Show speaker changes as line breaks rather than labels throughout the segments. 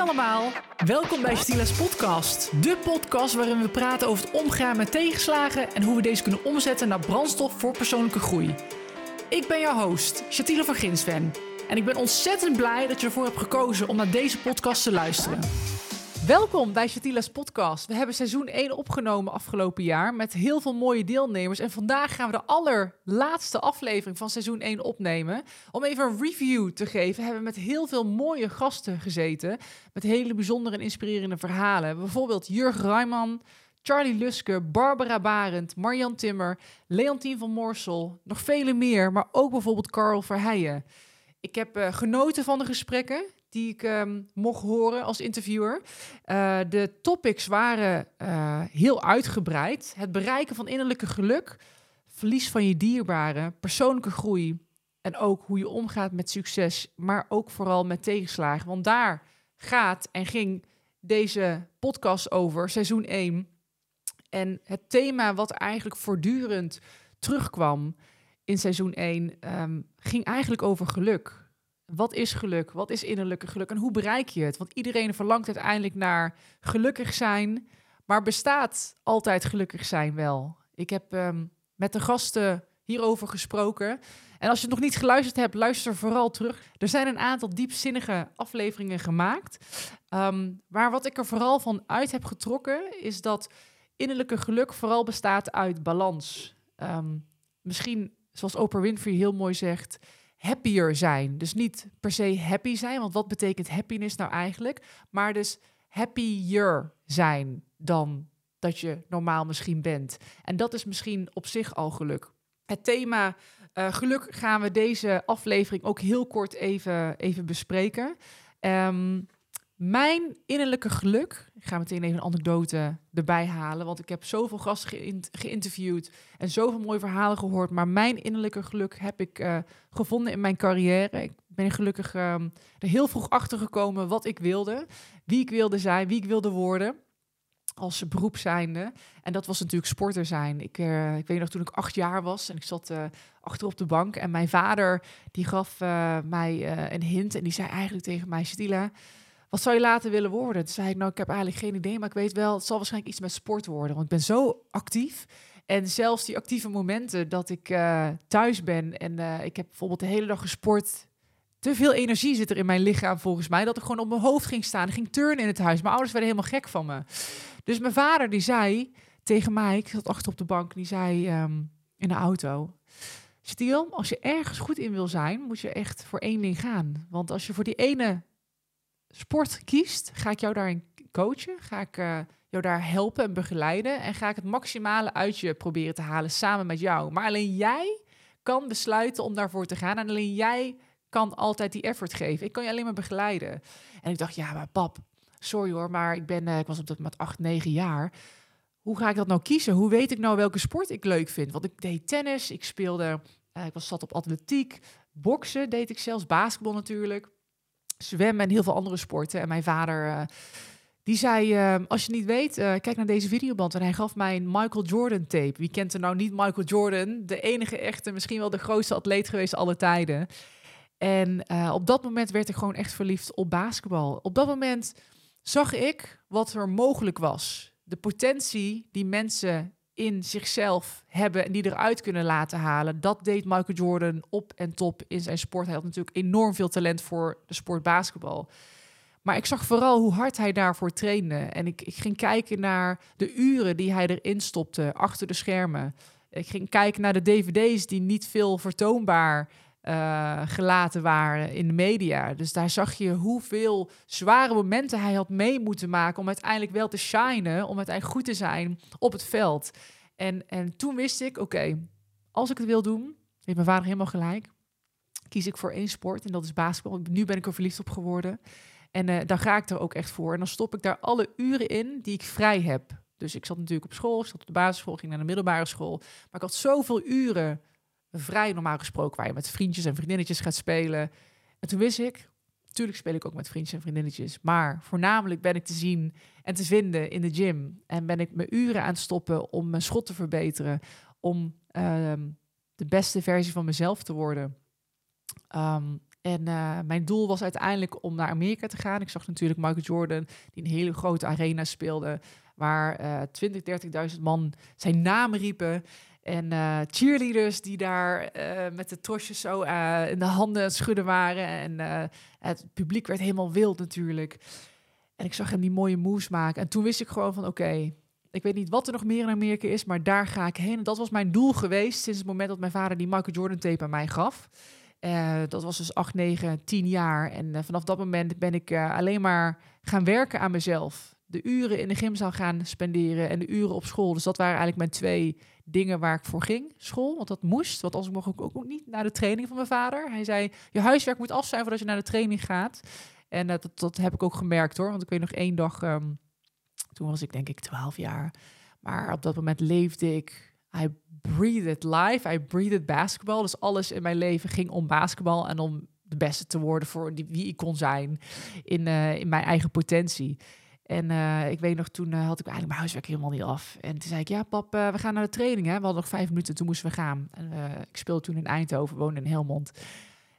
allemaal, welkom bij Stila's podcast. De podcast waarin we praten over het omgaan met tegenslagen en hoe we deze kunnen omzetten naar brandstof voor persoonlijke groei. Ik ben jouw host, Shatila van Ginsven. En ik ben ontzettend blij dat je ervoor hebt gekozen om naar deze podcast te luisteren. Welkom bij Shatila's podcast. We hebben seizoen 1 opgenomen afgelopen jaar met heel veel mooie deelnemers. En vandaag gaan we de allerlaatste aflevering van seizoen 1 opnemen. Om even een review te geven, hebben we met heel veel mooie gasten gezeten. Met hele bijzondere en inspirerende verhalen. Bijvoorbeeld Jurg Rijman, Charlie Luske, Barbara Barend, Marjan Timmer, Leontien van Moorsel, nog vele meer, maar ook bijvoorbeeld Carl Verheijen. Ik heb uh, genoten van de gesprekken die ik um, mocht horen als interviewer. Uh, de topics waren uh, heel uitgebreid. Het bereiken van innerlijke geluk, verlies van je dierbaren, persoonlijke groei en ook hoe je omgaat met succes, maar ook vooral met tegenslagen. Want daar gaat en ging deze podcast over, seizoen 1. En het thema wat eigenlijk voortdurend terugkwam in seizoen 1 um, ehm, ging eigenlijk over geluk. Wat is geluk? Wat is innerlijke geluk? En hoe bereik je het? Want iedereen verlangt uiteindelijk naar gelukkig zijn. Maar bestaat altijd gelukkig zijn wel? Ik heb um, met de gasten hierover gesproken. En als je het nog niet geluisterd hebt, luister vooral terug. Er zijn een aantal diepzinnige afleveringen gemaakt. Um, maar wat ik er vooral van uit heb getrokken, is dat innerlijke geluk vooral bestaat uit balans. Um, misschien, zoals Oprah Winfrey heel mooi zegt, happier zijn. Dus niet per se happy zijn, want wat betekent happiness nou eigenlijk? Maar dus happier zijn dan dat je normaal misschien bent. En dat is misschien op zich al geluk. Het thema uh, geluk gaan we deze aflevering ook heel kort even, even bespreken. Um, mijn innerlijke geluk, ik ga meteen even een anekdote erbij halen, want ik heb zoveel gasten geïnterviewd en zoveel mooie verhalen gehoord. Maar mijn innerlijke geluk heb ik uh, gevonden in mijn carrière. Ik ben gelukkig uh, er heel vroeg achter gekomen wat ik wilde, wie ik wilde zijn, wie ik wilde worden als beroep zijnde. En dat was natuurlijk sporter zijn. Ik, uh, ik weet nog toen ik acht jaar was en ik zat uh, achter op de bank. En mijn vader die gaf mij een hint en die zei eigenlijk tegen mij, Stila, wat zou je later willen worden? Toen zei ik, nou, ik heb eigenlijk geen idee, maar ik weet wel, het zal waarschijnlijk iets met sport worden. Want ik ben zo actief. En zelfs die actieve momenten dat ik uh, thuis ben en uh, ik heb bijvoorbeeld de hele dag gesport. Te veel energie zit er in mijn lichaam volgens mij. Dat ik gewoon op mijn hoofd ging staan. Ik ging turnen in het huis. Mijn ouders werden helemaal gek van me. Dus mijn vader die zei tegen mij, ik zat achter op de bank, die zei um, in de auto. Stiel, als je ergens goed in wil zijn, moet je echt voor één ding gaan. Want als je voor die ene sport kiest, ga ik jou daarin coachen. Ga ik uh, jou daar helpen en begeleiden. En ga ik het maximale uit je proberen te halen samen met jou. Maar alleen jij kan besluiten om daarvoor te gaan. En alleen jij kan altijd die effort geven. Ik kan je alleen maar begeleiden. En ik dacht, ja, maar pap, sorry hoor, maar ik, ben, uh, ik was op dat moment 8, 9 jaar. Hoe ga ik dat nou kiezen? Hoe weet ik nou welke sport ik leuk vind? Want ik deed tennis, ik speelde, uh, ik was zat op atletiek, boksen deed ik zelfs, basketbal natuurlijk zwemmen en heel veel andere sporten. En mijn vader, uh, die zei, uh, als je niet weet, uh, kijk naar deze videoband. En hij gaf mij een Michael Jordan tape. Wie kent er nou niet Michael Jordan? De enige echte, misschien wel de grootste atleet geweest alle tijden. En op dat moment werd ik gewoon echt verliefd op basketbal. Op dat moment zag ik wat er mogelijk was. De potentie die mensen in zichzelf hebben en die eruit kunnen laten halen. Dat deed Michael Jordan op en top in zijn sport. Hij had natuurlijk enorm veel talent voor de sport basketbal. Maar ik zag vooral hoe hard hij daarvoor trainde. En ik, ik ging kijken naar de uren die hij erin stopte achter de schermen. Ik ging kijken naar de dvd's die niet veel vertoonbaar uh, gelaten waren in de media. Dus daar zag je hoeveel zware momenten hij had mee moeten maken om uiteindelijk wel te shinen, om uiteindelijk goed te zijn op het veld. En, en toen wist ik, oké, als ik het wil doen, heeft mijn vader helemaal gelijk, kies ik voor één sport en dat is basketbal. Nu ben ik er verliefd op geworden. En uh, daar ga ik er ook echt voor. En dan stop ik daar alle uren in die ik vrij heb. Dus ik zat natuurlijk op school, ik zat op de basisschool, ging naar de middelbare school. Maar ik had zoveel uren vrij normaal gesproken, waar je met vriendjes en vriendinnetjes gaat spelen. En toen wist ik, natuurlijk speel ik ook met vriendjes en vriendinnetjes, maar voornamelijk ben ik te zien en te vinden in de gym. En ben ik mijn uren aan het stoppen om mijn schot te verbeteren, om um, de beste versie van mezelf te worden. Um, En uh, mijn doel was uiteindelijk om naar Amerika te gaan. Ik zag natuurlijk Michael Jordan, die een hele grote arena speelde, waar uh, 20, 30.000 man zijn naam riepen. En uh, cheerleaders die daar uh, met de trosjes zo uh, in de handen schudden waren. En het publiek werd helemaal wild natuurlijk. En ik zag hem die mooie moves maken. En toen wist ik gewoon van oké, ik weet niet wat er nog meer in Amerika is, maar daar ga ik heen. En dat was mijn doel geweest sinds het moment dat mijn vader die Michael Jordan tape aan mij gaf. dat was dus 8, 9, 10 jaar. En vanaf dat moment ben ik alleen maar gaan werken aan mezelf. De uren in de gymzaal gaan spenderen en de uren op school. Dus dat waren eigenlijk mijn twee dingen waar ik voor ging. School, want dat moest. Want anders mocht ik ook, niet naar de training van mijn vader. Hij zei, je huiswerk moet af zijn voordat je naar de training gaat. En uh, dat, dat heb ik ook gemerkt hoor. Want ik weet nog één dag, um, toen was ik denk ik 12 jaar. Maar op dat moment leefde ik, I breathed life, I breathed basketbal. Dus alles in mijn leven ging om basketbal en om de beste te worden voor die, wie ik kon zijn in, uh, in mijn eigen potentie. En uh, ik weet nog, toen uh, had ik eigenlijk mijn huiswerk helemaal niet af. En toen zei ik, ja pap, uh, we gaan naar de training. Hè? We hadden nog vijf minuten, toen moesten we gaan. Ik speelde toen in Eindhoven, woonde in Helmond.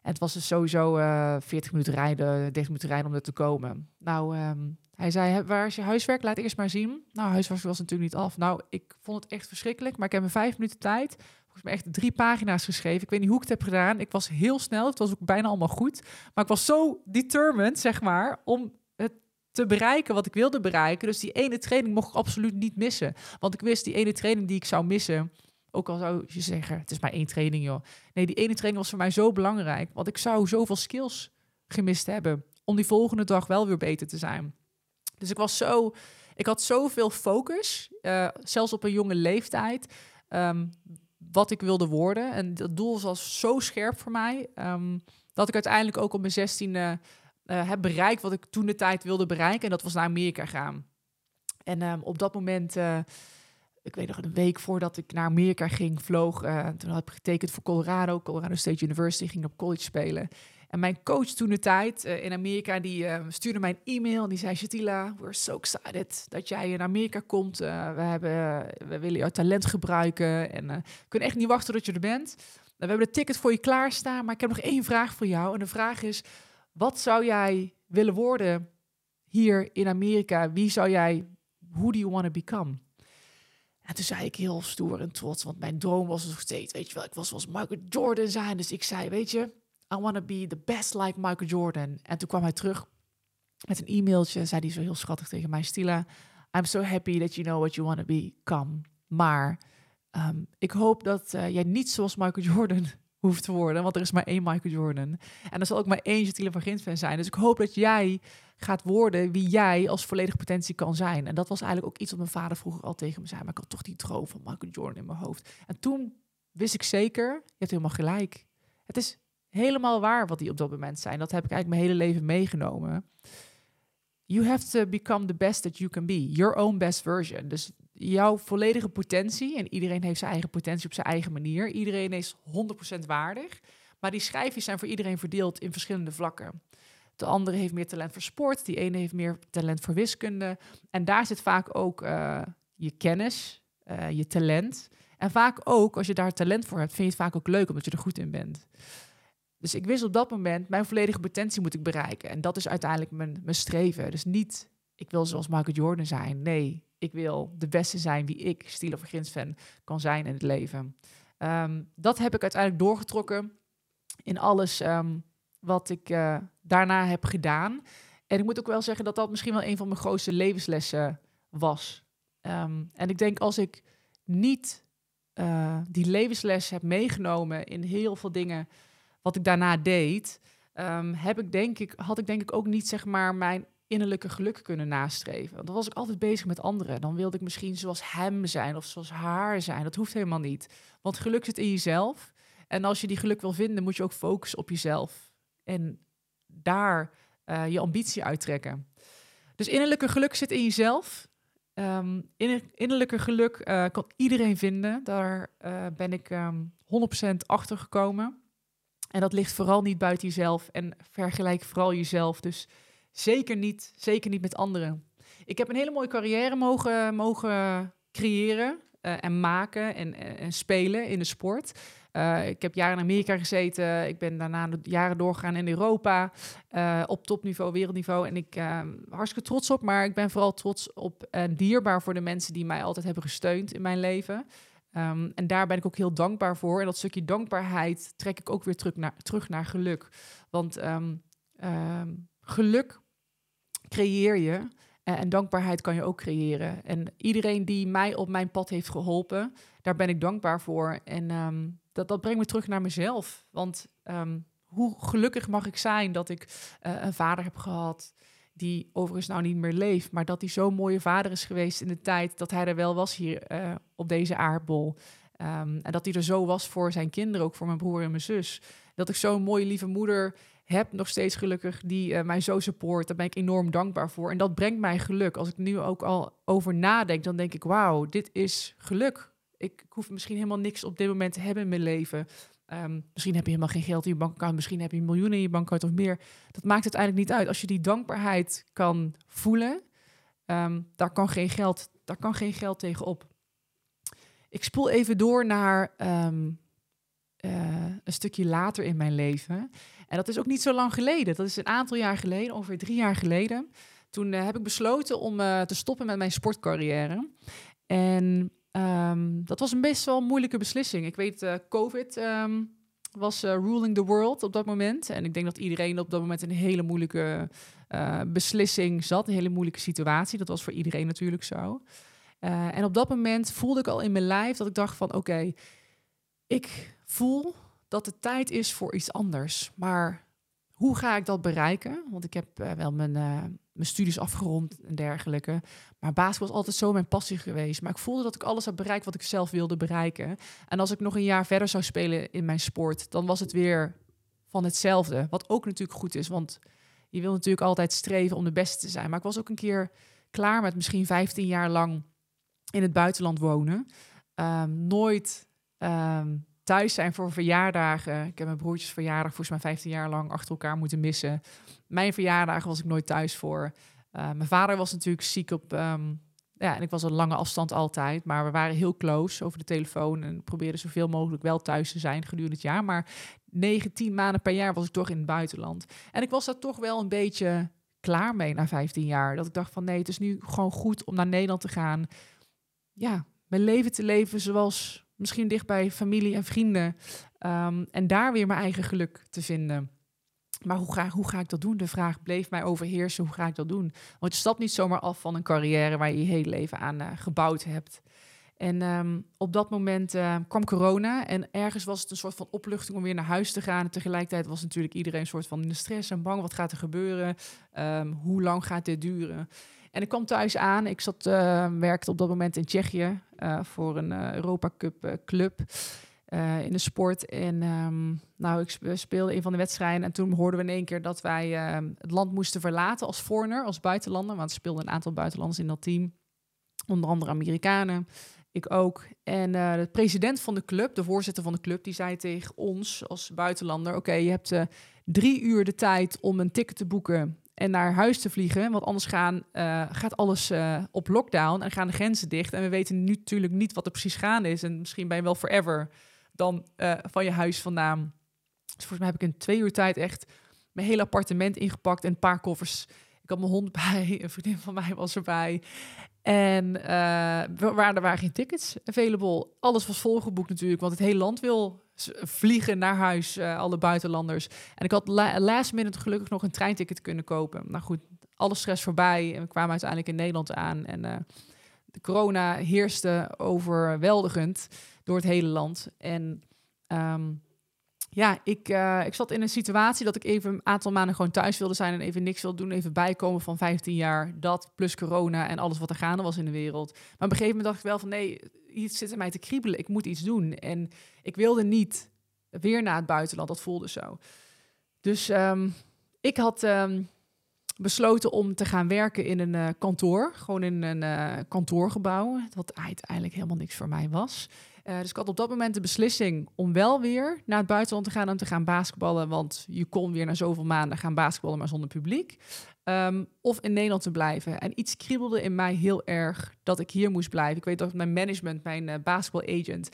En het was dus sowieso 40 minuten rijden, 30 minuten rijden om er te komen. Nou, um, hij zei, waar is je huiswerk? Laat eerst maar zien. Nou, huiswerk was natuurlijk niet af. Nou, ik vond het echt verschrikkelijk, maar ik heb in vijf minuten tijd... volgens mij echt drie pagina's geschreven. Ik weet niet hoe ik het heb gedaan. Ik was heel snel, het was ook bijna allemaal goed. Maar ik was zo determined, zeg maar, om te bereiken wat ik wilde bereiken. Dus die ene training mocht ik absoluut niet missen. Want ik wist die ene training die ik zou missen. Ook al zou je zeggen, het is maar één training, joh. Nee, die ene training was voor mij zo belangrijk. Want ik zou zoveel skills gemist hebben. Om die volgende dag wel weer beter te zijn. Dus ik was zo. Ik had zoveel focus. Uh, zelfs op een jonge leeftijd. Um, wat ik wilde worden. En dat doel was zo scherp voor mij. Um, dat ik uiteindelijk ook op mijn zestiende uh, heb bereikt wat ik toen de tijd wilde bereiken. En dat was naar Amerika gaan. En um, op dat moment, uh, ik weet nog een week voordat ik naar Amerika ging, vloog. Uh, toen had ik getekend voor Colorado, Colorado State University, ging op college spelen. En mijn coach toen de tijd in Amerika, die stuurde mij een e-mail. En die zei, Shatila, we're so excited dat jij in Amerika komt. we, hebben, we willen jouw talent gebruiken. En we kunnen echt niet wachten tot je er bent. we hebben de ticket voor je klaarstaan. Maar ik heb nog één vraag voor jou. En de vraag is, wat zou jij willen worden hier in Amerika? Wie zou jij, who do you want to become? En toen zei ik heel stoer en trots, want mijn droom was nog steeds, weet je wel, ik was zoals Michael Jordan zijn. Dus ik zei, weet je, I want to be the best like Michael Jordan. En toen kwam hij terug met een e-mailtje, zei hij zo heel schattig tegen mij, Stila, I'm so happy that you know what you want to become. Maar um, ik hoop dat uh, jij niet zoals Michael Jordan hoeft te worden. Want er is maar één Michael Jordan. En er zal ook maar één Gentile van Gint fan zijn. Dus ik hoop dat jij gaat worden wie jij als volledige potentie kan zijn. En dat was eigenlijk ook iets wat mijn vader vroeger al tegen me zei. Maar ik had toch die droom van Michael Jordan in mijn hoofd. En toen wist ik zeker, je hebt helemaal gelijk. Het is helemaal waar wat die op dat moment zijn. Dat heb ik eigenlijk mijn hele leven meegenomen. You have to become the best that you can be. Your own best version. Dus jouw volledige potentie, en iedereen heeft zijn eigen potentie op zijn eigen manier. Iedereen is 100% waardig. Maar die schijfjes zijn voor iedereen verdeeld in verschillende vlakken. De andere heeft meer talent voor sport, die ene heeft meer talent voor wiskunde. En daar zit vaak ook uh, je kennis, uh, je talent. En vaak ook, als je daar talent voor hebt, vind je het vaak ook leuk omdat je er goed in bent. Dus ik wist op dat moment, mijn volledige potentie moet ik bereiken. En dat is uiteindelijk mijn, mijn streven. Dus niet, ik wil zoals Michael Jordan zijn. Nee, ik wil de beste zijn wie ik, Stilo Grins fan, kan zijn in het leven. Um, dat heb ik uiteindelijk doorgetrokken in alles um, wat ik uh, daarna heb gedaan. En ik moet ook wel zeggen dat dat misschien wel een van mijn grootste levenslessen was. Um, en ik denk als ik niet uh, die levensles heb meegenomen in heel veel dingen wat ik daarna deed, heb ik denk ik, had ik denk ik ook niet zeg maar mijn innerlijke geluk kunnen nastreven. Want dan was ik altijd bezig met anderen. Dan wilde ik misschien zoals hem zijn of zoals haar zijn. Dat hoeft helemaal niet. Want geluk zit in jezelf. En als je die geluk wil vinden, moet je ook focussen op jezelf. En daar uh, je ambitie uittrekken. Dus innerlijke geluk zit in jezelf. Um, innerlijke geluk uh, kan iedereen vinden. Daar uh, ben ik um, ehm, 100% achter gekomen. En dat ligt vooral niet buiten jezelf. En vergelijk vooral jezelf. Dus Zeker niet, zeker niet met anderen. Ik heb een hele mooie carrière mogen, mogen creëren uh, en maken en, en, spelen in de sport. Uh, ik heb jaren in Amerika gezeten. Ik ben daarna jaren doorgegaan in Europa. Op topniveau, wereldniveau. En ik uh, hartstikke trots op. Maar ik ben vooral trots op en dierbaar voor de mensen die mij altijd hebben gesteund in mijn leven. Um, en daar ben ik ook heel dankbaar voor. En dat stukje dankbaarheid trek ik ook weer terug naar, terug naar geluk. Want um, geluk creëer je. Eh, en dankbaarheid kan je ook creëren. En iedereen die mij op mijn pad heeft geholpen, daar ben ik dankbaar voor. En um, dat, dat brengt me terug naar mezelf. Want um, hoe gelukkig mag ik zijn dat ik uh, een vader heb gehad, die overigens nou niet meer leeft, maar dat hij zo'n mooie vader is geweest in de tijd dat hij er wel was hier uh, op deze aardbol. Um, en dat hij er zo was voor zijn kinderen, ook voor mijn broer en mijn zus. Dat ik zo'n mooie lieve moeder heb nog steeds gelukkig die uh, mij zo support. Daar ben ik enorm dankbaar voor. En dat brengt mij geluk. Als ik nu ook al over nadenk, dan denk ik: wauw, dit is geluk. Ik hoef misschien helemaal niks op dit moment te hebben in mijn leven. Um, misschien heb je helemaal geen geld in je bankaccount, misschien heb je miljoenen in je bankaccount of meer. Dat maakt het eigenlijk niet uit. Als je die dankbaarheid kan voelen, um, daar, kan geen geld, daar kan geen geld tegenop. Ik spoel even door naar um, uh, een stukje later in mijn leven. En dat is ook niet zo lang geleden. Dat is een aantal jaar geleden, ongeveer drie jaar geleden. Toen uh, heb ik besloten om uh, te stoppen met mijn sportcarrière. En um, dat was een best wel moeilijke beslissing. Ik weet, uh, COVID um, was ruling the world op dat moment. En ik denk dat iedereen op dat moment een hele moeilijke beslissing zat. Een hele moeilijke situatie. Dat was voor iedereen natuurlijk zo. en op dat moment voelde ik al in mijn lijf dat ik dacht van... oké, ik voel dat het tijd is voor iets anders. Maar hoe ga ik dat bereiken? Want ik heb uh, wel mijn, uh, mijn studies afgerond en dergelijke. Maar basketbal was altijd zo mijn passie geweest. Maar ik voelde dat ik alles had bereikt wat ik zelf wilde bereiken. En als ik nog een jaar verder zou spelen in mijn sport, dan was het weer van hetzelfde. Wat ook natuurlijk goed is, want je wil natuurlijk altijd streven om de beste te zijn. Maar ik was ook een keer klaar met misschien 15 jaar lang in het buitenland wonen. Um, nooit um, thuis zijn voor verjaardagen. Ik heb mijn broertjes verjaardag volgens mij 15 jaar lang achter elkaar moeten missen. Mijn verjaardagen was ik nooit thuis voor. Uh, mijn vader was natuurlijk ziek op. Um, ja, en ik was een lange afstand altijd. Maar we waren heel close over de telefoon. En probeerden zoveel mogelijk wel thuis te zijn gedurende het jaar. Maar 9, 10 maanden per jaar was ik toch in het buitenland. En ik was daar toch wel een beetje klaar mee na 15 jaar. Dat ik dacht van nee, het is nu gewoon goed om naar Nederland te gaan. Ja, mijn leven te leven zoals misschien dicht bij familie en vrienden. Um, en daar weer mijn eigen geluk te vinden. Maar hoe ga, hoe ga ik dat doen? De vraag bleef mij overheersen. Hoe ga ik dat doen? Want je stapt niet zomaar af van een carrière waar je je hele leven aan uh, gebouwd hebt. En um, op dat moment uh, kwam corona en ergens was het een soort van opluchting om weer naar huis te gaan. Tegelijkertijd was natuurlijk iedereen een soort van in de stress en bang. Wat gaat er gebeuren? Um, hoe lang gaat dit duren? En ik kwam thuis aan. Ik zat, uh, werkte op dat moment in Tsjechië uh, voor een uh, Europa Cup club in de sport. En um, nou, ik speelde een van de wedstrijden. En toen hoorden we in één keer dat wij ehm, het land moesten verlaten als foreigner, als buitenlander. Want er speelden een aantal buitenlanders in dat team. Onder andere Amerikanen. Ik ook. En de president van de club, de voorzitter van de club, die zei tegen ons als buitenlander: Oké, je hebt drie uur de tijd om een ticket te boeken en naar huis te vliegen. Want anders gaan, uh, gaat alles uh, op lockdown en gaan de grenzen dicht. En we weten nu natuurlijk niet wat er precies gaande is. En misschien ben je wel forever dan uh, van je huis vandaan. Dus volgens mij heb ik in twee uur tijd echt mijn hele appartement ingepakt en een paar koffers. Ik had mijn hond bij, een vriendin van mij was erbij. En uh, er waren geen tickets available. Alles was volgeboekt natuurlijk, want het hele land wil vliegen naar huis, uh, alle buitenlanders. En ik had la last minute gelukkig nog een treinticket kunnen kopen. Nou goed, alle stress voorbij en we kwamen uiteindelijk in Nederland aan. En uh, de corona heerste overweldigend door het hele land. En um, ja, ik, uh, ik zat in een situatie dat ik even een aantal maanden gewoon thuis wilde zijn en even niks wilde doen. Even bijkomen van 15 jaar, dat plus corona en alles wat er gaande was in de wereld. Maar op een gegeven moment dacht ik wel van nee, iets zit in mij te kriebelen. Ik moet iets doen. En ik wilde niet weer naar het buitenland. Dat voelde zo. Dus um, ik had um, besloten om te gaan werken in een uh, kantoor. Gewoon in een uh, kantoorgebouw. Wat uiteindelijk helemaal niks voor mij was. Uh, dus ik had op dat moment de beslissing om wel weer naar het buitenland te gaan en te gaan basketballen. Want je kon weer na zoveel maanden gaan basketballen, maar zonder publiek. Um, of in Nederland te blijven. En iets kriebelde in mij heel erg dat ik hier moest blijven. Ik weet dat mijn management, mijn uh, basketball agent,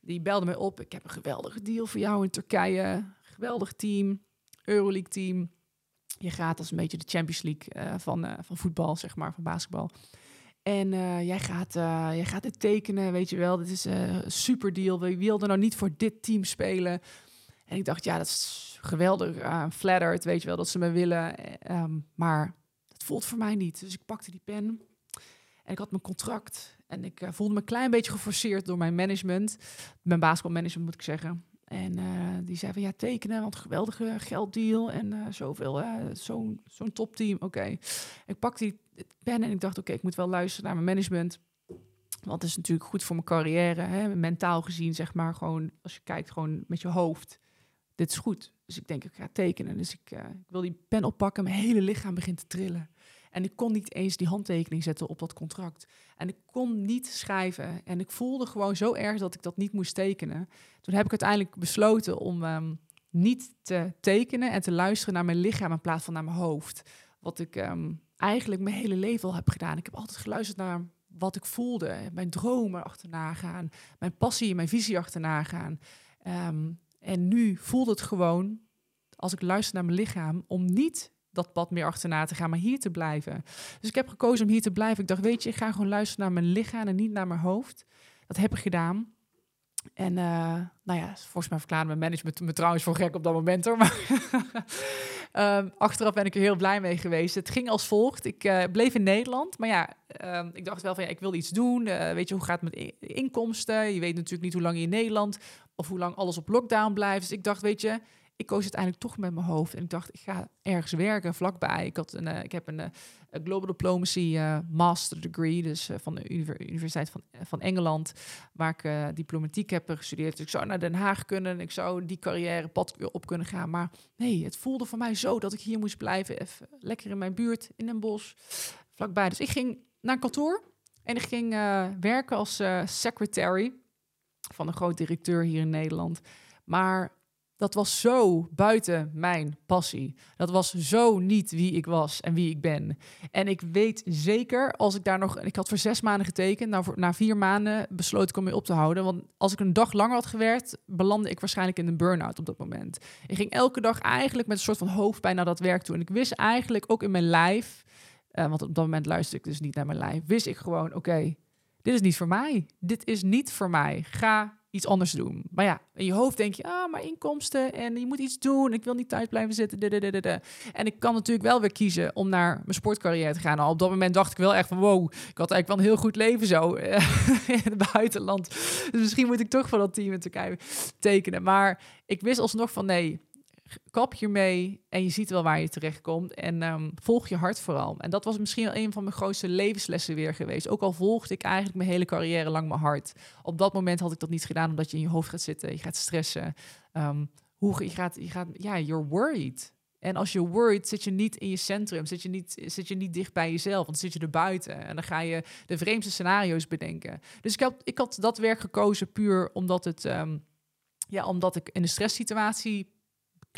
die belde mij op. Ik heb een geweldige deal voor jou in Turkije. Geweldig team, Euroleague team. Je gaat als een beetje de Champions League uh, van, van voetbal, zeg maar, van basketbal. En uh, jij, gaat, jij gaat het tekenen, weet je wel. Dit is een super deal. We wilden nou niet voor dit team spelen. En ik dacht, ja, dat is geweldig. Uh, flattered, weet je wel, dat ze me willen. Um, maar het voelt voor mij niet. Dus ik pakte die pen en ik had mijn contract. En ik uh, voelde me een klein beetje geforceerd door mijn management. Mijn basketbalmanagement moet ik zeggen. En uh, die zei van ja, tekenen, want geweldige gelddeal en uh, zoveel, zo'n zo'n topteam. Oké, ik pakte die pen en ik dacht oké, ik moet wel luisteren naar mijn management. Want het is natuurlijk goed voor mijn carrière, hè, mentaal gezien, zeg maar. Gewoon als je kijkt, gewoon met je hoofd. Dit is goed. Dus ik denk, ik ga tekenen. Dus ik, ik wil die pen oppakken, mijn hele lichaam begint te trillen. En ik kon niet eens die handtekening zetten op dat contract. En ik kon niet schrijven. En ik voelde gewoon zo erg dat ik dat niet moest tekenen. Toen heb ik uiteindelijk besloten om um, niet te tekenen en te luisteren naar mijn lichaam in plaats van naar mijn hoofd. Wat ik um, eigenlijk mijn hele leven al heb gedaan. Ik heb altijd geluisterd naar wat ik voelde, mijn dromen achterna gaan, mijn passie, mijn visie achterna gaan. Um, en nu voelde het gewoon, als ik luister naar mijn lichaam, om niet dat pad meer achterna te gaan, maar hier te blijven. Dus ik heb gekozen om hier te blijven. Ik dacht, weet je, ik ga gewoon luisteren naar mijn lichaam en niet naar mijn hoofd. Dat heb ik gedaan. En uh, nou ja, volgens mij verklaarde mijn management me trouwens voor gek op dat moment hoor. Maar um, achteraf ben ik er heel blij mee geweest. Het ging als volgt. Ik uh, bleef in Nederland. Maar ja, um, ik dacht wel van ja, ik wil iets doen. Uh, weet je, hoe gaat het met inkomsten? Je weet natuurlijk niet hoe lang je in Nederland of hoe lang alles op lockdown blijft. Dus ik dacht, weet je, ik koos uiteindelijk toch met mijn hoofd. En ik dacht, ik ga ergens werken vlakbij. Ik, had een, uh, ik heb een, uh, Global Diplomacy uh, Master Degree, dus van de Universiteit van, van Engeland, waar ik diplomatiek heb gestudeerd. Dus ik zou naar Den Haag kunnen, ik zou die carrièrepad op kunnen gaan. Maar nee, het voelde voor mij zo dat ik hier moest blijven. Even lekker in mijn buurt, in een bos, vlakbij. Dus ik ging naar kantoor en ik ging werken als secretary van een groot directeur hier in Nederland. Maar dat was zo buiten mijn passie. Dat was zo niet wie ik was en wie ik ben. En ik weet zeker, als ik daar nog... Ik had voor zes maanden getekend. Nou, na vier maanden besloot ik om mee op te houden. Want als ik een dag langer had gewerkt... belandde ik waarschijnlijk in een burn-out op dat moment. Ik ging elke dag eigenlijk met een soort van hoofdpijn naar dat werk toe. En ik wist eigenlijk ook in mijn lijf... Uh, want op dat moment luisterde ik dus niet naar mijn lijf. Wist ik gewoon, oké, dit is niet voor mij. Dit is niet voor mij. Ga iets anders doen. Maar ja, in je hoofd denk je, ah, maar inkomsten en je moet iets doen. Ik wil niet thuis blijven zitten. En ik kan natuurlijk wel weer kiezen om naar mijn sportcarrière te gaan. Op dat moment dacht ik wel echt van, wow, ik had eigenlijk wel een heel goed leven zo in het buitenland. Dus misschien moet ik toch van dat team in Turkije tekenen. Maar ik wist alsnog van, nee, kap hiermee en je ziet wel waar je terecht komt. En um, volg je hart vooral. En dat was misschien wel een van mijn grootste levenslessen weer geweest. Ook al volgde ik eigenlijk mijn hele carrière lang mijn hart. Op dat moment had ik dat niet gedaan omdat je in je hoofd gaat zitten. Je gaat stressen. Um, hoe je gaat, je gaat, ja, you're worried. En als je worried, zit je niet in je centrum, zit je niet, zit je niet dicht bij jezelf, want dan zit je er buiten. En dan ga je de vreemdste scenario's bedenken. Dus ik had, ik had dat werk gekozen puur omdat het, um, ja, omdat ik in de stresssituatie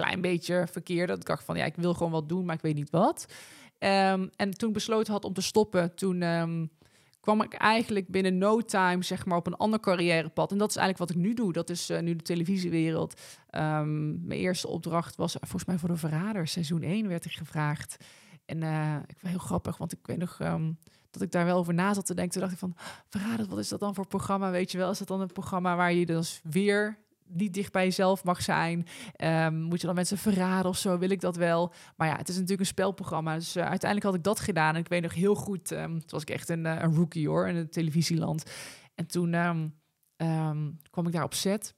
klein beetje verkeerde. Dat ik dacht van ja, ik wil gewoon wat doen, maar ik weet niet wat. Um, en toen besloten had om te stoppen, toen um, kwam ik eigenlijk binnen no time zeg maar op een ander carrièrepad. En dat is eigenlijk wat ik nu doe. Dat is uh, nu de televisiewereld. Um, mijn eerste opdracht was volgens mij voor de Verrader. Seizoen 1 werd ik gevraagd. En uh, ik was heel grappig, want ik weet nog dat ik daar wel over na zat te denken. Toen dacht ik van, Verrader, wat is dat dan voor programma? Weet je wel, is dat dan een programma waar je dus weer niet dicht bij jezelf mag zijn. Um, moet je dan mensen verraden of zo? Wil ik dat wel? Maar ja, het is natuurlijk een spelprogramma. Dus uh, uiteindelijk had ik dat gedaan. En ik weet nog heel goed, um, toen was ik echt een, uh, een rookie hoor, in het televisieland. En toen um, kwam ik daar op set.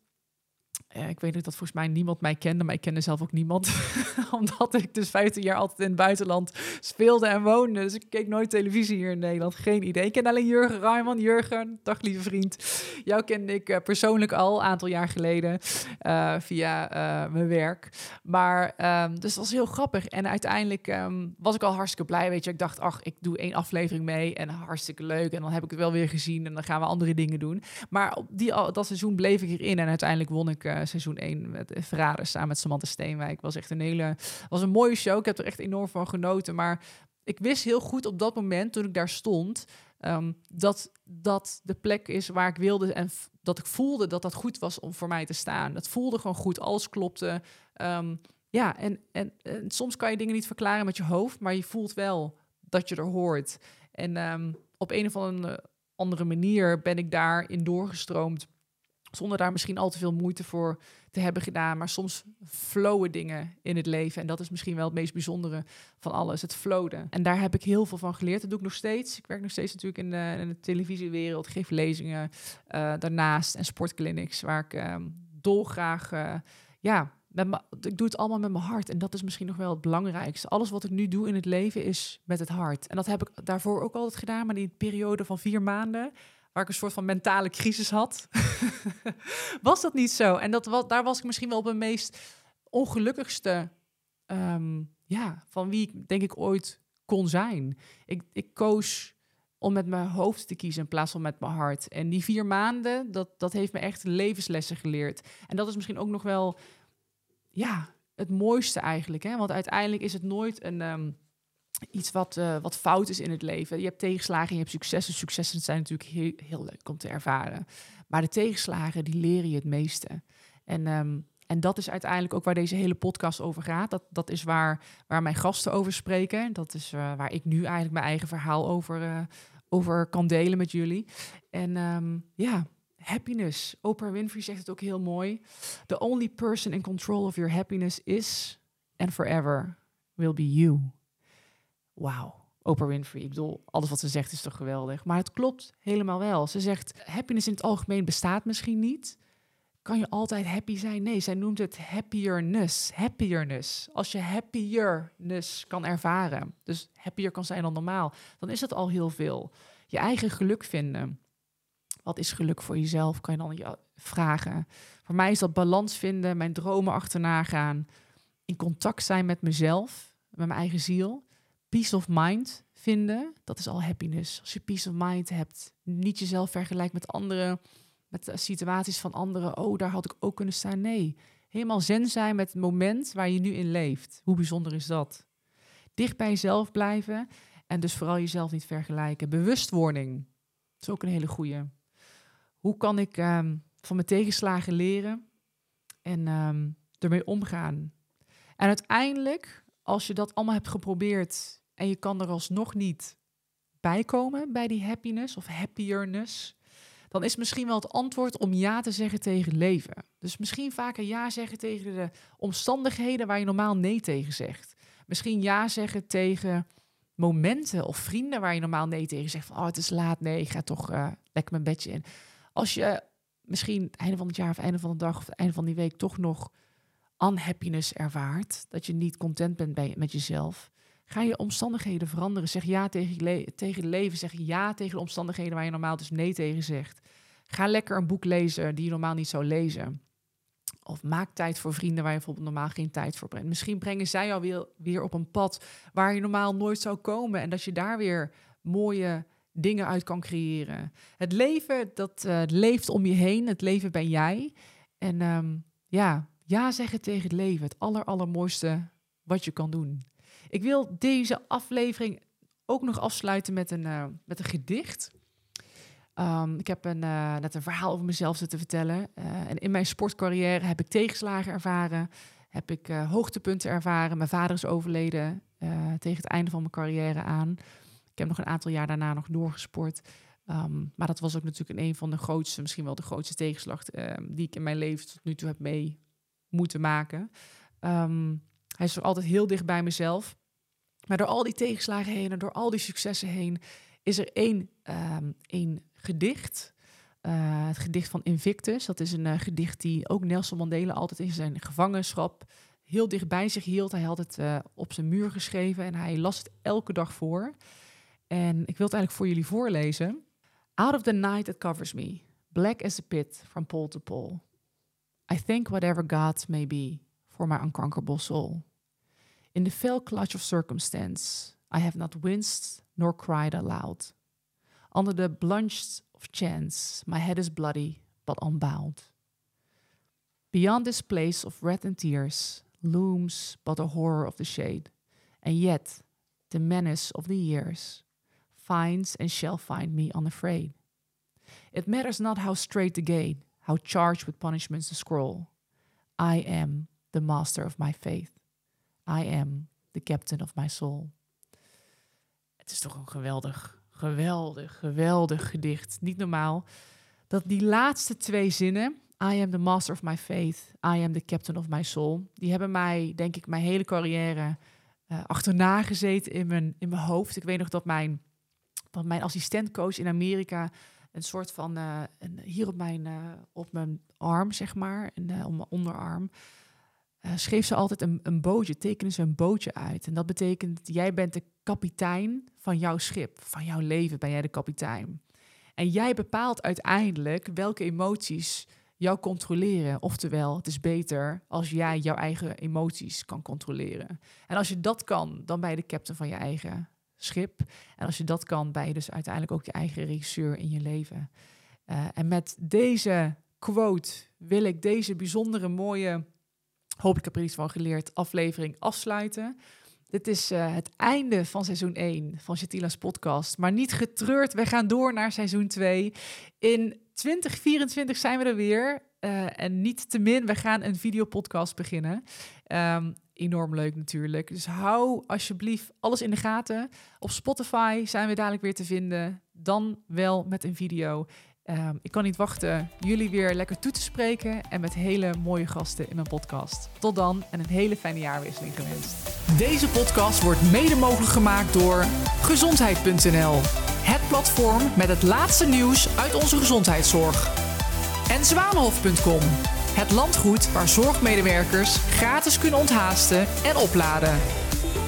Uh, ik weet niet dat volgens mij niemand mij kende, maar ik kende zelf ook niemand. Omdat ik dus 15 jaar altijd in het buitenland speelde en woonde. Dus ik keek nooit televisie hier in Nederland. Geen idee. Ik ken alleen Jurgen Rijman. Jurgen, dag lieve vriend. Jou kende ik uh, persoonlijk al een aantal jaar geleden uh, via mijn werk. Maar um, dus dat was heel grappig. En uiteindelijk um, was ik al hartstikke blij. Weet je, ik dacht, ach, ik doe één aflevering mee en hartstikke leuk. En dan heb ik het wel weer gezien en dan gaan we andere dingen doen. Maar op die, dat seizoen bleef ik hierin en uiteindelijk won ik seizoen 1 met Verraders samen met Samantha Steenwijk. Was echt een hele, was een mooie show. Ik heb er echt enorm van genoten. Maar ik wist heel goed op dat moment, toen ik daar stond, ehm, dat dat de plek is waar ik wilde en dat ik voelde dat dat goed was om voor mij te staan. Dat voelde gewoon goed, alles klopte. Ehm, ja, en, en, soms kan je dingen niet verklaren met je hoofd, maar je voelt wel dat je er hoort. En um, op een of andere, andere manier ben ik daarin doorgestroomd. Zonder daar misschien al te veel moeite voor te hebben gedaan. Maar soms flowen dingen in het leven. En dat is misschien wel het meest bijzondere van alles. Het flowen. En daar heb ik heel veel van geleerd. Dat doe ik nog steeds. Ik werk nog steeds natuurlijk in de, in de televisiewereld. geef lezingen uh, daarnaast. En sportclinics. Waar ik um, dolgraag... Uh, ja, met ik doe het allemaal met mijn hart. En dat is misschien nog wel het belangrijkste. Alles wat ik nu doe in het leven is met het hart. En dat heb ik daarvoor ook altijd gedaan. Maar die periode van vier maanden waar ik een soort van mentale crisis had, was dat niet zo. En dat, daar was ik misschien wel op mijn meest ongelukkigste, um, ja, van wie ik denk ik ooit kon zijn. Ik, ik koos om met mijn hoofd te kiezen in plaats van met mijn hart. En die vier maanden, dat, dat heeft me echt levenslessen geleerd. En dat is misschien ook nog wel, ja, het mooiste eigenlijk. Hè? Want uiteindelijk is het nooit een... Um, iets wat, uh, wat fout is in het leven. Je hebt tegenslagen en je hebt successen. Successen zijn natuurlijk heel, heel leuk om te ervaren. Maar de tegenslagen, die leren je het meeste. En, um, en dat is uiteindelijk ook waar deze hele podcast over gaat. Dat, dat is waar, waar mijn gasten over spreken. Dat is uh, waar ik nu eigenlijk mijn eigen verhaal over, uh, over kan delen met jullie. En um, ja, happiness. Oprah Winfrey zegt het ook heel mooi. The only person in control of your happiness is and forever will be you wauw. Oprah Winfrey, ik bedoel, alles wat ze zegt is toch geweldig. Maar het klopt helemaal wel. Ze zegt, happiness in het algemeen bestaat misschien niet. Kan je altijd happy zijn? Nee, zij noemt het happierness. Happierness. Als je happierness kan ervaren, dus happier kan zijn dan normaal, dan is dat al heel veel. Je eigen geluk vinden. Wat is geluk voor jezelf? Kan je dan je vragen. Voor mij is dat balans vinden, mijn dromen achterna gaan, in contact zijn met mezelf, met mijn eigen ziel peace of mind vinden, dat is al happiness. Als je peace of mind hebt, niet jezelf vergelijkt met anderen, met de situaties van anderen. Oh, daar had ik ook kunnen staan. Nee, helemaal zen zijn met het moment waar je nu in leeft. Hoe bijzonder is dat? Dicht bij jezelf blijven en dus vooral jezelf niet vergelijken. Bewustwording, is ook een hele goede. Hoe kan ik um, van mijn tegenslagen leren en um, ermee omgaan? En uiteindelijk, als je dat allemaal hebt geprobeerd en je kan er alsnog niet bij komen bij die happiness of happierness, dan is misschien wel het antwoord om ja te zeggen tegen leven. Dus misschien vaker ja zeggen tegen de omstandigheden waar je normaal nee tegen zegt. Misschien ja zeggen tegen momenten of vrienden waar je normaal nee tegen zegt. Van, oh, het is laat, nee, ik ga toch uh, lekker mijn bedje in. Als je misschien einde van het jaar of einde van de dag of einde van die week toch nog unhappiness ervaart, dat je niet content bent bij, met jezelf, Ga je omstandigheden veranderen? Zeg ja tegen, le tegen het leven. Zeg ja tegen de omstandigheden waar je normaal dus nee tegen zegt. Ga lekker een boek lezen die je normaal niet zou lezen. Of maak tijd voor vrienden waar je bijvoorbeeld normaal geen tijd voor brengt. Misschien brengen zij jou weer, weer op een pad waar je normaal nooit zou komen. En dat je daar weer mooie dingen uit kan creëren. Het leven, dat uh, leeft om je heen. Het leven ben jij. En um, ja, ja zeggen tegen het leven. Het aller, allermooiste wat je kan doen. Ik wil deze aflevering ook nog afsluiten met een, uh, met een gedicht. Um, ik heb een, uh, net een verhaal over mezelf zitten vertellen. Uh, en in mijn sportcarrière heb ik tegenslagen ervaren. Heb ik hoogtepunten ervaren. Mijn vader is overleden tegen het einde van mijn carrière aan. Ik heb nog een aantal jaar daarna nog doorgesport. Um, maar dat was ook natuurlijk een van de grootste, misschien wel de grootste tegenslag ehm, die ik in mijn leven tot nu toe heb mee moeten maken. Hij is altijd heel dicht bij mezelf. Maar door al die tegenslagen heen en door al die successen heen is er één, um, één gedicht. Uh, het gedicht van Invictus. Dat is een uh, gedicht die ook Nelson Mandela altijd in zijn gevangenschap heel dicht bij zich hield. Hij had het uh, op zijn muur geschreven en hij las het elke dag voor. En ik wil het eigenlijk voor jullie voorlezen. Out of the night that covers me, black as a pit from pole to pole. I think whatever God may be for my unconquerable soul. In the fell clutch of circumstance, I have not winced nor cried aloud. Under the blunch of chance, my head is bloody but unbound. Beyond this place of wrath and tears looms but the horror of the shade, and yet the menace of the years finds and shall find me unafraid. It matters not how straight the gate, how charged with punishments the scroll. I am the master of my faith. I am the captain of my soul. Het is toch een geweldig, geweldig, geweldig gedicht. Niet normaal. Dat die laatste twee zinnen, I am the master of my faith, I am the captain of my soul, die hebben mij, denk ik, mijn hele carrière uh, achterna gezeten in mijn, in mijn hoofd. Ik weet nog dat mijn, dat mijn assistentcoach in Amerika een soort van, uh, een, hier op mijn, uh, op mijn arm, zeg maar, en, op mijn onderarm, schreef ze altijd een, een bootje, tekenen ze een bootje uit. En dat betekent, jij bent de kapitein van jouw schip, van jouw leven ben jij de kapitein. En jij bepaalt uiteindelijk welke emoties jou controleren. Oftewel, het is beter als jij jouw eigen emoties kan controleren. En als je dat kan, dan ben je de captain van je eigen schip. En als je dat kan, ben je dus uiteindelijk ook je eigen regisseur in je leven. Uh, en met deze quote wil ik deze bijzondere mooie, hoop ik heb er iets van geleerd, aflevering afsluiten. Dit is uh, het einde van seizoen 1 van Shatila's podcast. Maar niet getreurd, we gaan door naar seizoen 2. In 2024 zijn we er weer. Uh, en niet te min, we gaan een videopodcast beginnen. Um, enorm leuk natuurlijk. Dus hou alsjeblieft alles in de gaten. Op Spotify zijn we dadelijk weer te vinden. Dan wel met een video. Um, ik kan niet wachten jullie weer lekker toe te spreken en met hele mooie gasten in mijn podcast. Tot dan en een hele fijne jaarwisseling gewenst. Deze podcast wordt mede mogelijk gemaakt door gezondheid.nl. Het platform met het laatste nieuws uit onze gezondheidszorg. En zwanenhof.com. Het landgoed waar zorgmedewerkers gratis kunnen onthaasten en opladen.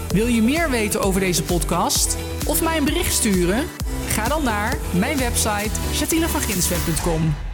Wil je meer weten over deze podcast of mij een bericht sturen? Ga dan naar mijn website chatinevanginsweb.com.